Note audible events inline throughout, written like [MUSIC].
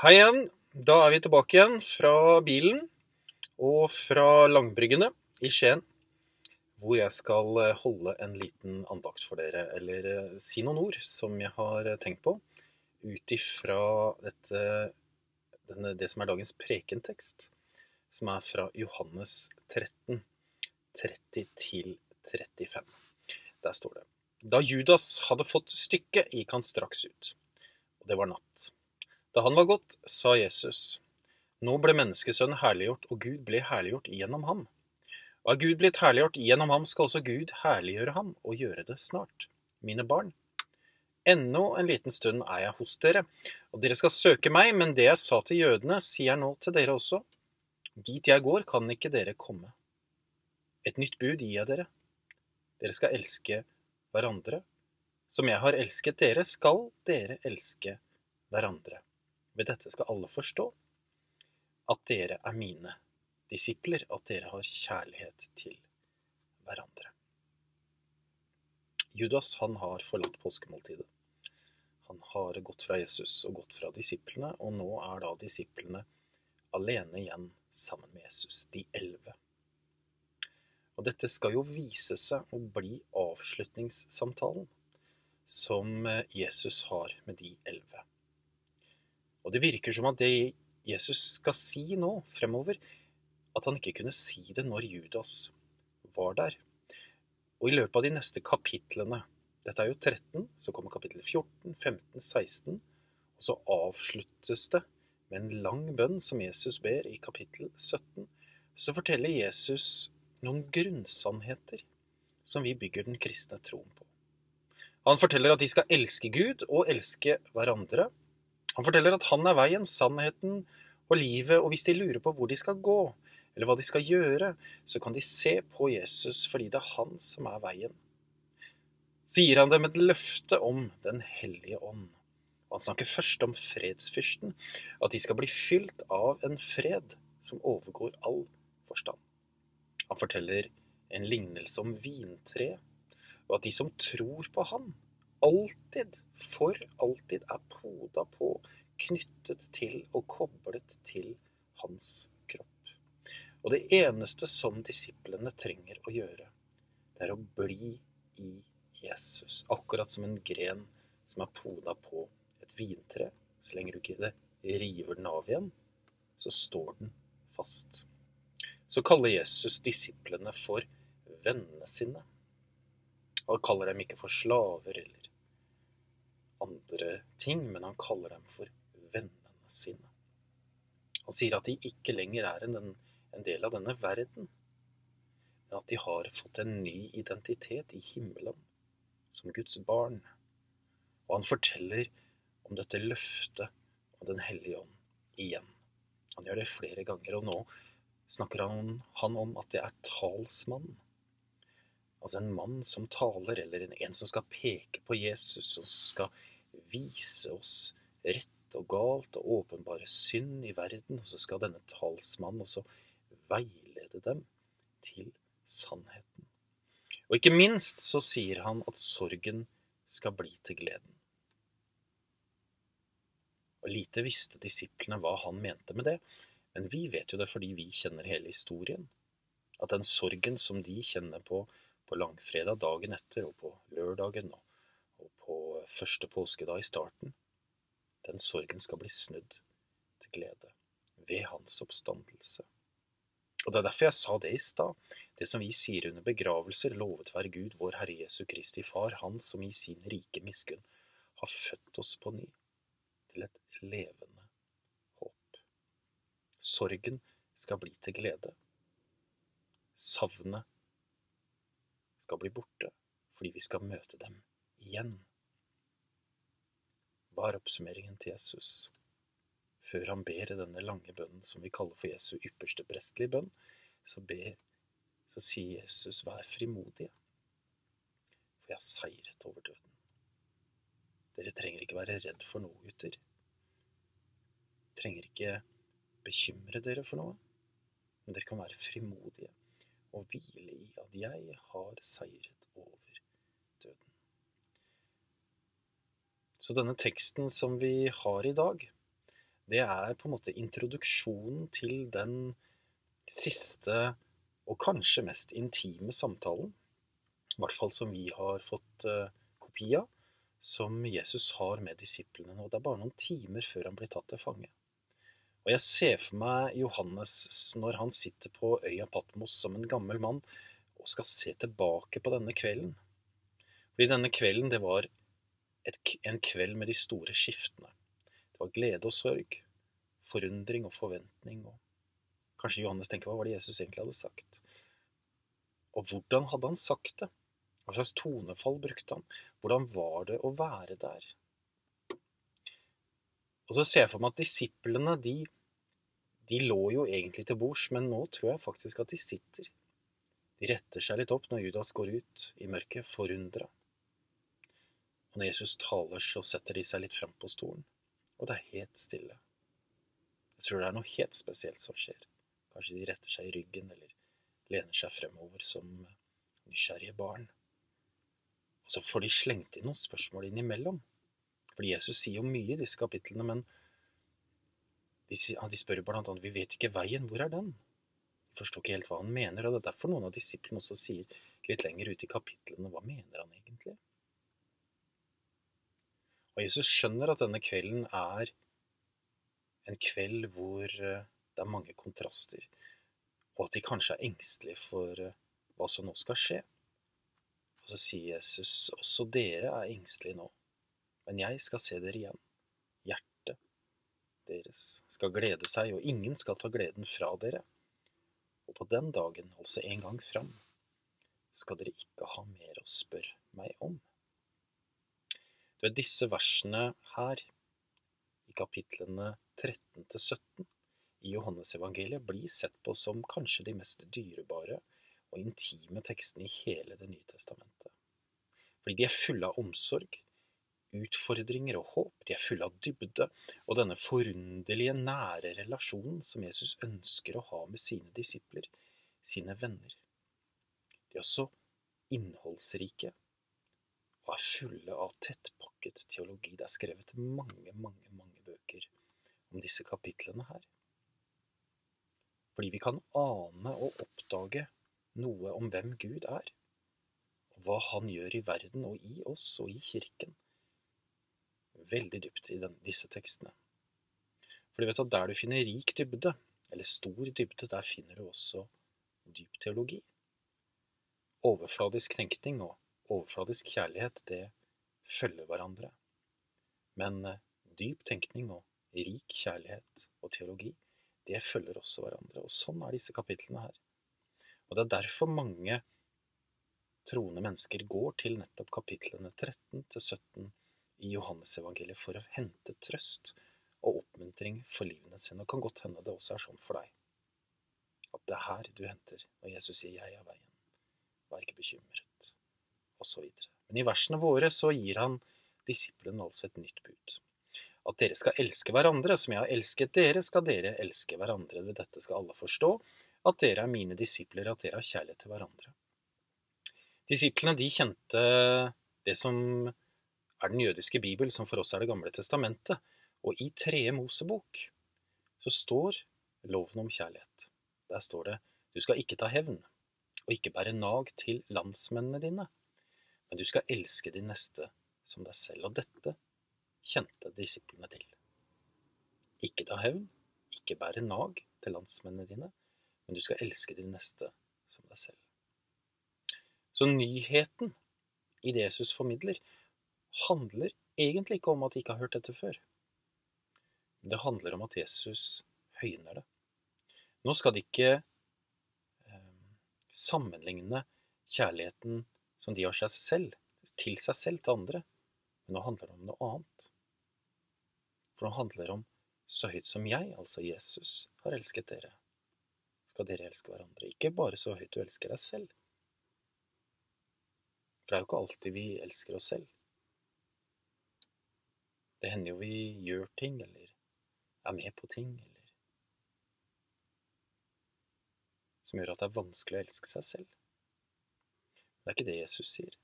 Hei igjen. Da er vi tilbake igjen fra bilen og fra Langbryggene i Skien. Hvor jeg skal eh, holde en liten andakt for dere, eller eh, si noen ord som jeg har eh, tenkt på. Ut ifra det som er dagens prekentekst, som er fra Johannes 13, 30 til 35. Der står det. Da Judas hadde fått stykket, gikk han straks ut. Og det var natt. Da han var gått, sa Jesus, Nå ble menneskesønnen herliggjort, og Gud ble herliggjort gjennom ham. Og er Gud blitt herliggjort gjennom ham, skal også Gud herliggjøre ham, og gjøre det snart. Mine barn, ennå en liten stund er jeg hos dere, og dere skal søke meg, men det jeg sa til jødene, sier jeg nå til dere også. Dit jeg går, kan ikke dere komme. Et nytt bud gir jeg dere. Dere skal elske hverandre. Som jeg har elsket dere, skal dere elske hverandre. Ved dette skal alle forstå at dere er mine disipler, at dere har kjærlighet til hverandre. Judas han har forlatt påskemåltidet. Han har gått fra Jesus og gått fra disiplene, og nå er da disiplene alene igjen sammen med Jesus, de elleve. Og dette skal jo vise seg å bli avslutningssamtalen som Jesus har med de elleve. Og det virker som at det Jesus skal si nå fremover, at han ikke kunne si det når Judas var der. Og i løpet av de neste kapitlene, dette er jo 13, så kommer kapittel 14, 15, 16, og så avsluttes det med en lang bønn som Jesus ber i kapittel 17. Så forteller Jesus noen grunnsannheter som vi bygger den kristne troen på. Han forteller at de skal elske Gud og elske hverandre, han forteller at han er veien, sannheten og livet, og hvis de lurer på hvor de skal gå, eller hva de skal gjøre, så kan de se på Jesus fordi det er han som er veien. Sier han dem et løfte om Den hellige ånd. Han snakker først om fredsfyrsten, at de skal bli fylt av en fred som overgår all forstand. Han forteller en lignelse om vintre, og at de som tror på han, alltid, for alltid, er poda på, knyttet til og koblet til hans kropp. Og det eneste som disiplene trenger å gjøre, det er å bli i Jesus. Akkurat som en gren som er poda på et vintre. Så lenge du ikke det river den av igjen, så står den fast. Så kaller Jesus disiplene for vennene sine. Han kaller dem ikke for slaver eller andre ting, men han kaller dem for vennene sine. Han sier at de ikke lenger er en, en del av denne verden, men at de har fått en ny identitet i himmelen, som Guds barn. Og han forteller om dette løftet av Den hellige ånd igjen. Han gjør det flere ganger, og nå snakker han, om at det er talsmannen. Altså en mann som taler, eller en, en som skal peke på Jesus, som skal vise oss rett og galt og åpenbare synd i verden, og så skal denne talsmannen også veilede dem til sannheten. Og ikke minst så sier han at sorgen skal bli til gleden. Og lite visste disiplene hva han mente med det, men vi vet jo det fordi vi kjenner hele historien. At den sorgen som de kjenner på på langfredag dagen etter og på lørdagen og første påskedag i starten, den sorgen skal bli snudd til glede ved hans oppstandelse. Og Det er derfor jeg sa det i stad, det som vi sier under begravelser, lovet være Gud, vår Herre Jesu Kristi Far, Han som i sin rike miskunn har født oss på ny til et levende håp. Sorgen skal bli til glede. Savnet skal bli borte fordi vi skal møte dem igjen. Hva er oppsummeringen til Jesus før han ber denne lange bønnen som vi kaller for Jesu ypperste prestelige bønn? Så, ber, så sier Jesus, vær frimodige, for jeg har seiret over døden. Dere trenger ikke være redd for noe, gutter. Trenger ikke bekymre dere for noe, men dere kan være frimodige og hvile i at jeg har seiret over Så denne teksten som vi har i dag, det er på en måte introduksjonen til den siste og kanskje mest intime samtalen, i hvert fall som vi har fått uh, kopi av, som Jesus har med disiplene nå. Det er bare noen timer før han blir tatt til fange. Og jeg ser for meg Johannes når han sitter på øya Patmos som en gammel mann og skal se tilbake på denne kvelden. Fordi denne kvelden, det var et, en kveld med de store skiftene. Det var glede og sorg, forundring og forventning. og Kanskje Johannes tenker hva var det Jesus egentlig hadde sagt? Og hvordan hadde han sagt det? Hva slags tonefall brukte han? Hvordan var det å være der? Og så ser jeg for meg at disiplene, de, de lå jo egentlig til bords, men nå tror jeg faktisk at de sitter. De retter seg litt opp når Judas går ut i mørket, forundra. Og når Jesus taler, så setter de seg litt frem på stolen, og det er helt stille. Jeg tror det er noe helt spesielt som skjer. Kanskje de retter seg i ryggen eller lener seg fremover som nysgjerrige barn. Og så får de slengt inn noen spørsmål innimellom. Fordi Jesus sier jo mye i disse kapitlene, men de, de spør jo blant annet vi vet ikke veien, hvor er den? De forstår ikke helt hva han mener, og det er derfor noen av disiplene også sier litt lenger ute i kapitlene hva mener han egentlig? Og Jesus skjønner at denne kvelden er en kveld hvor eh, det er mange kontraster, og at de kanskje er engstelige for eh, hva som nå skal skje. Og så sier Jesus, også dere er engstelige nå, men jeg skal se dere igjen. Hjertet deres skal glede seg, og ingen skal ta gleden fra dere. Og på den dagen, altså en gang fram, skal dere ikke ha mer å spørre meg om. Vet, disse versene her, i kapitlene 13 til 17, i Johannesevangeliet blir sett på som kanskje de mest dyrebare og intime tekstene i hele Det nye testamentet. Fordi de er fulle av omsorg, utfordringer og håp, de er fulle av dybde og denne forunderlige, nære relasjonen som Jesus ønsker å ha med sine disipler, sine venner. De er også innholdsrike og er fulle av tettpakket teologi. Det er skrevet mange, mange, mange bøker om disse kapitlene her. Fordi vi kan ane og oppdage noe om hvem Gud er, og hva Han gjør i verden og i oss og i kirken. Veldig dypt i den, disse tekstene. For du vet at der du finner rik dybde, eller stor dybde, der finner du også dyp teologi. Overfladisk tenkning og overfladisk kjærlighet, det følger hverandre. Men eh, dyp tenkning og rik kjærlighet og teologi, det følger også hverandre. Og sånn er disse kapitlene her. Og det er derfor mange troende mennesker går til nettopp kapitlene 13 til 17 i Johannesevangeliet for å hente trøst og oppmuntring for livene sine. Og kan godt hende det også er sånn for deg. At det er her du henter når Jesus sier 'jeg er veien', vær ikke bekymret, osv. Men i versene våre så gir han disiplene altså et nytt bud at dere skal elske hverandre. Som jeg har elsket dere, skal dere elske hverandre. Ved dette skal alle forstå at dere er mine disipler, at dere har kjærlighet til hverandre. Disiplene de kjente det som er den jødiske bibel, som for oss er Det gamle testamentet. Og i tredje Mosebok så står loven om kjærlighet. Der står det du skal ikke ta hevn, og ikke bære nag til landsmennene dine, men du skal elske din neste som deg selv. Og dette kjente disiplene til. Ikke ta hevn, ikke bære nag til landsmennene dine, men du skal elske din neste som deg selv. Så nyheten i det Jesus formidler, handler egentlig ikke om at de ikke har hørt dette før. Det handler om at Jesus høyner det. Nå skal de ikke eh, sammenligne kjærligheten som de har seg selv, til seg selv til andre, men nå handler det om noe annet. For nå handler det om så høyt som jeg, altså Jesus, har elsket dere, skal dere elske hverandre. Ikke bare så høyt du elsker deg selv. For det er jo ikke alltid vi elsker oss selv. Det hender jo vi gjør ting, eller er med på ting, eller Som gjør at det er vanskelig å elske seg selv. Det er ikke det Jesus sier.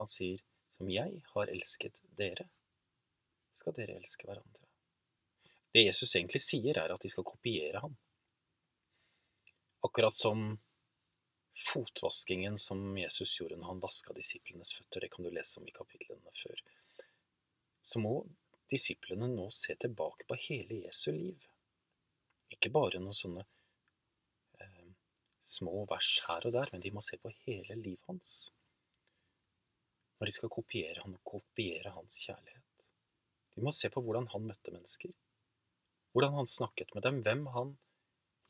Han sier som jeg har elsket dere, skal dere elske hverandre. Det Jesus egentlig sier, er at de skal kopiere ham. Akkurat som fotvaskingen som Jesus gjorde når han vaska disiplenes føtter, det kan du lese om i kapitlene før, så må disiplene nå se tilbake på hele Jesu liv. Ikke bare noen sånne små vers her og der, men de må se på hele livet hans. Når de skal kopiere han og kopiere hans kjærlighet. De må se på hvordan han møtte mennesker, hvordan han snakket med dem, hvem han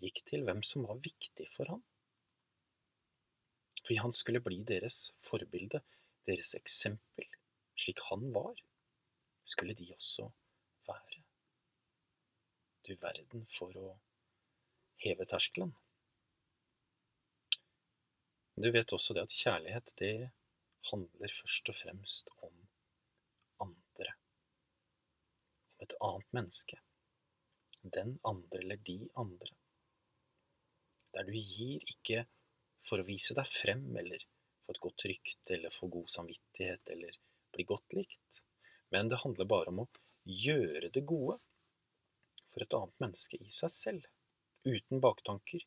gikk til, hvem som var viktig for ham. Fordi han skulle bli deres forbilde, deres eksempel, slik han var skulle de også være. Du verden for å heve terskelen. Du vet også det at kjærlighet, det handler først og fremst om andre. Om et annet menneske. Den andre eller de andre. Der du gir ikke for å vise deg frem eller få et godt rykte eller få god samvittighet eller bli godt likt men det handler bare om å gjøre det gode for et annet menneske i seg selv, uten baktanker,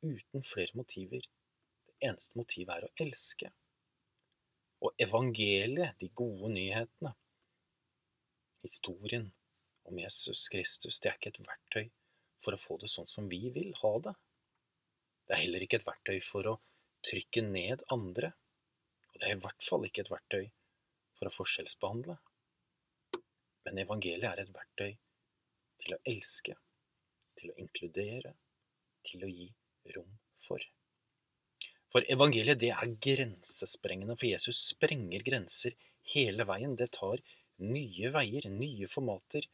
uten flere motiver. Eneste motivet er å elske. Og evangeliet, de gode nyhetene, historien om Jesus Kristus, det er ikke et verktøy for å få det sånn som vi vil ha det. Det er heller ikke et verktøy for å trykke ned andre, og det er i hvert fall ikke et verktøy for å forskjellsbehandle. Men evangeliet er et verktøy til å elske, til å inkludere, til å gi rom for. For evangeliet, det er grensesprengende, for Jesus sprenger grenser hele veien. Det tar nye veier, nye formater.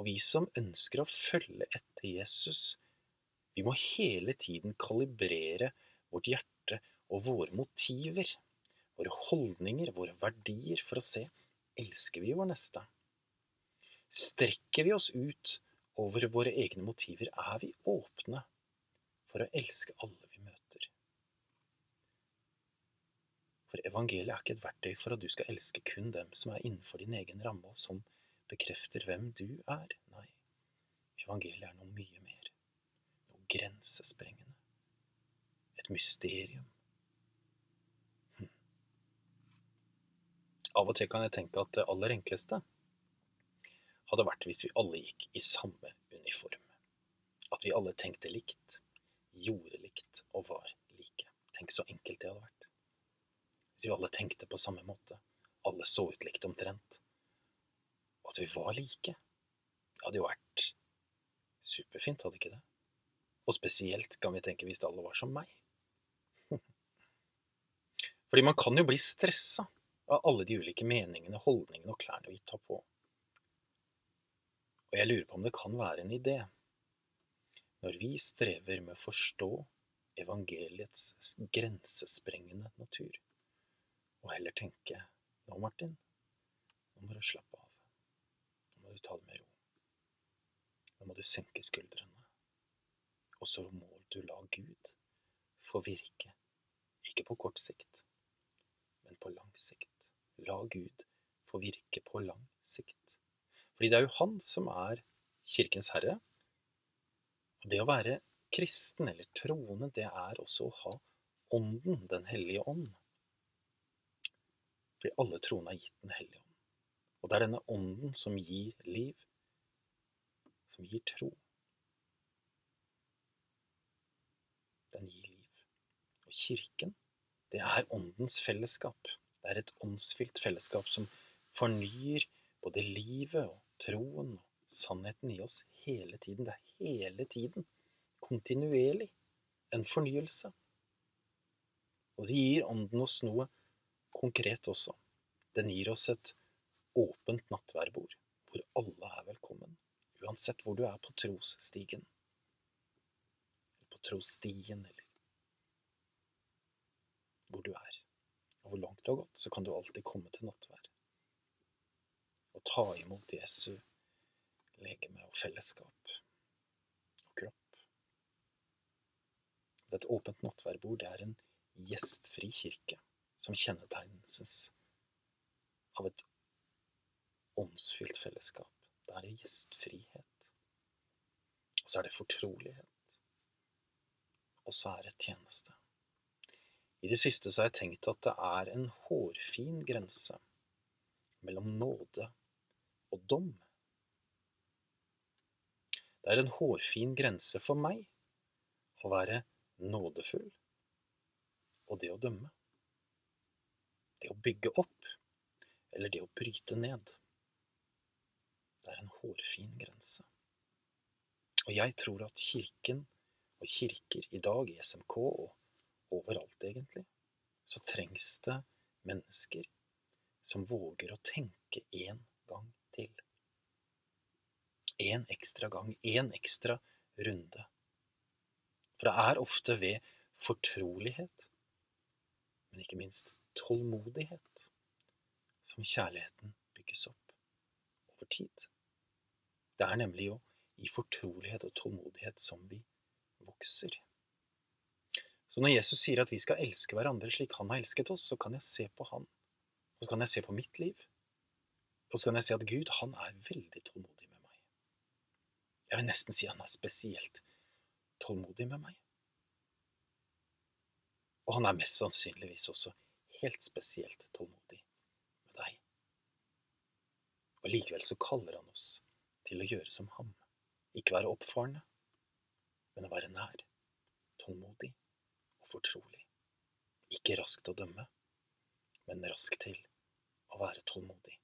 Og vi som ønsker å følge etter Jesus, vi må hele tiden kalibrere vårt hjerte og våre motiver, våre holdninger, våre verdier, for å se elsker vi vår neste. Strekker vi oss ut over våre egne motiver, er vi åpne for å elske alle vi møter. For evangeliet er ikke et verktøy for at du skal elske kun dem som er innenfor din egen ramme, og som bekrefter hvem du er. Nei, evangeliet er noe mye mer. Noe grensesprengende. Et mysterium. Hm. Av og til kan jeg tenke at det aller enkleste hadde vært hvis vi alle gikk i samme uniform. At vi alle tenkte likt, gjorde likt og var like. Tenk så enkelt det hadde vært. Hvis vi alle tenkte på samme måte, alle så ut likt omtrent, og at vi var like. Det hadde jo vært superfint, hadde ikke det? Og spesielt kan vi tenke hvis alle var som meg. [LAUGHS] Fordi man kan jo bli stressa av alle de ulike meningene, holdningene og klærne vi tar på. Og jeg lurer på om det kan være en idé, når vi strever med å forstå evangeliets grensesprengende natur, og heller tenke nå, Martin, nå må du slappe av, nå må du ta det med ro, nå må du senke skuldrene, og så må du la Gud få virke, ikke på kort sikt, men på lang sikt. La Gud få virke på lang sikt. Fordi det er jo han som er kirkens herre. Og det å være kristen eller troende, det er også å ha Ånden, Den hellige ånd. Fordi alle troende er gitt Den hellige ånd. Og det er denne ånden som gir liv, som gir tro. Den gir liv. Og kirken, det er åndens fellesskap. Det er et åndsfylt fellesskap som fornyer både livet og troen og sannheten i oss hele tiden. Det er hele tiden, kontinuerlig, en fornyelse. Og så gir Ånden oss noe konkret også. Den gir oss et åpent nattværbord, hvor alle er velkommen, uansett hvor du er på trosstigen, eller på trosstien, eller hvor du er. Og hvor langt du har gått, så kan du alltid komme til nattvær og ta imot Jesu legeme og fellesskap og kropp. Et åpent nattverdbord det er en gjestfri kirke som kjennetegnes av et åndsfylt fellesskap. Det er gjestfrihet. Og så er det fortrolighet. Og så er det tjeneste. I det siste så har jeg tenkt at det er en hårfin grense mellom nåde og dom. Det er en hårfin grense for meg å være nådefull og det å dømme. Det å bygge opp eller det å bryte ned. Det er en hårfin grense. Og jeg tror at Kirken og kirker i dag, i SMK og overalt egentlig, så trengs det mennesker som våger å tenke én gang til. En ekstra gang, en ekstra runde. For det er ofte ved fortrolighet, men ikke minst tålmodighet, som kjærligheten bygges opp over tid. Det er nemlig jo i fortrolighet og tålmodighet som vi vokser. Så når Jesus sier at vi skal elske hverandre slik han har elsket oss, så kan jeg se på han, og så kan jeg se på mitt liv, og så kan jeg se at Gud, han er veldig tålmodig med meg. Jeg vil nesten si han er spesielt tålmodig med meg. Og han er mest sannsynligvis også helt spesielt tålmodig med deg. Og likevel så kaller han oss til å gjøre som ham, ikke være oppfarende, men å være nær, tålmodig og fortrolig. Ikke rask til å dømme, men rask til å være tålmodig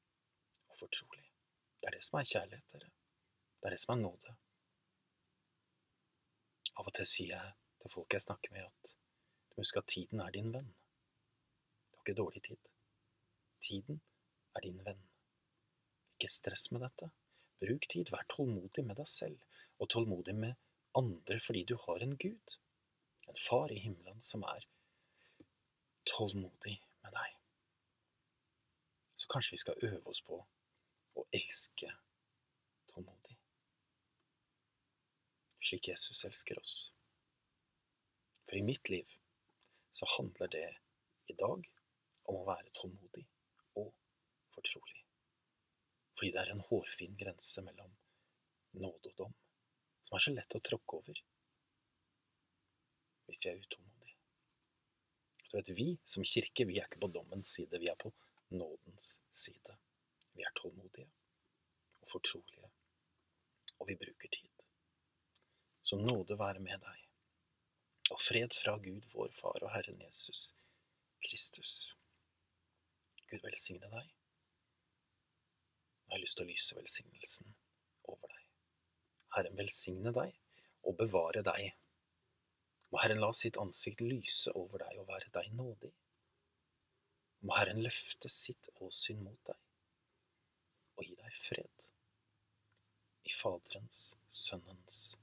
og fortrolig. Det er det som er kjærlighet, dere. Det er det som er nåde. Av og til sier jeg til folk jeg snakker med, at du må huske at tiden er din venn. Du dårlig tid. Tiden er din venn. Ikke stress med dette. Bruk tid, vær tålmodig med deg selv, og tålmodig med andre fordi du har en Gud en far i himmelen som er tålmodig med deg. Så kanskje vi skal øve oss på å elske tålmodig, slik Jesus elsker oss. For i mitt liv så handler det i dag om å være tålmodig og fortrolig. Fordi det er en hårfin grense mellom nåde og dom, som er så lett å tråkke over hvis jeg er utålmodig. Du vet, vi som kirke, vi er ikke på dommens side, vi er på nådens side. Vi er tålmodige og fortrolige, og vi bruker tid. Så nåde være med deg, og fred fra Gud, vår Far og Herren Jesus Kristus. Gud velsigne deg. Jeg har lyst til å lyse velsignelsen over deg. Herren velsigne deg og bevare deg må Herren la sitt ansikt lyse over deg og være deg nådig. Må Herren løfte sitt åsyn mot deg og gi deg fred. I Faderens, Sønnens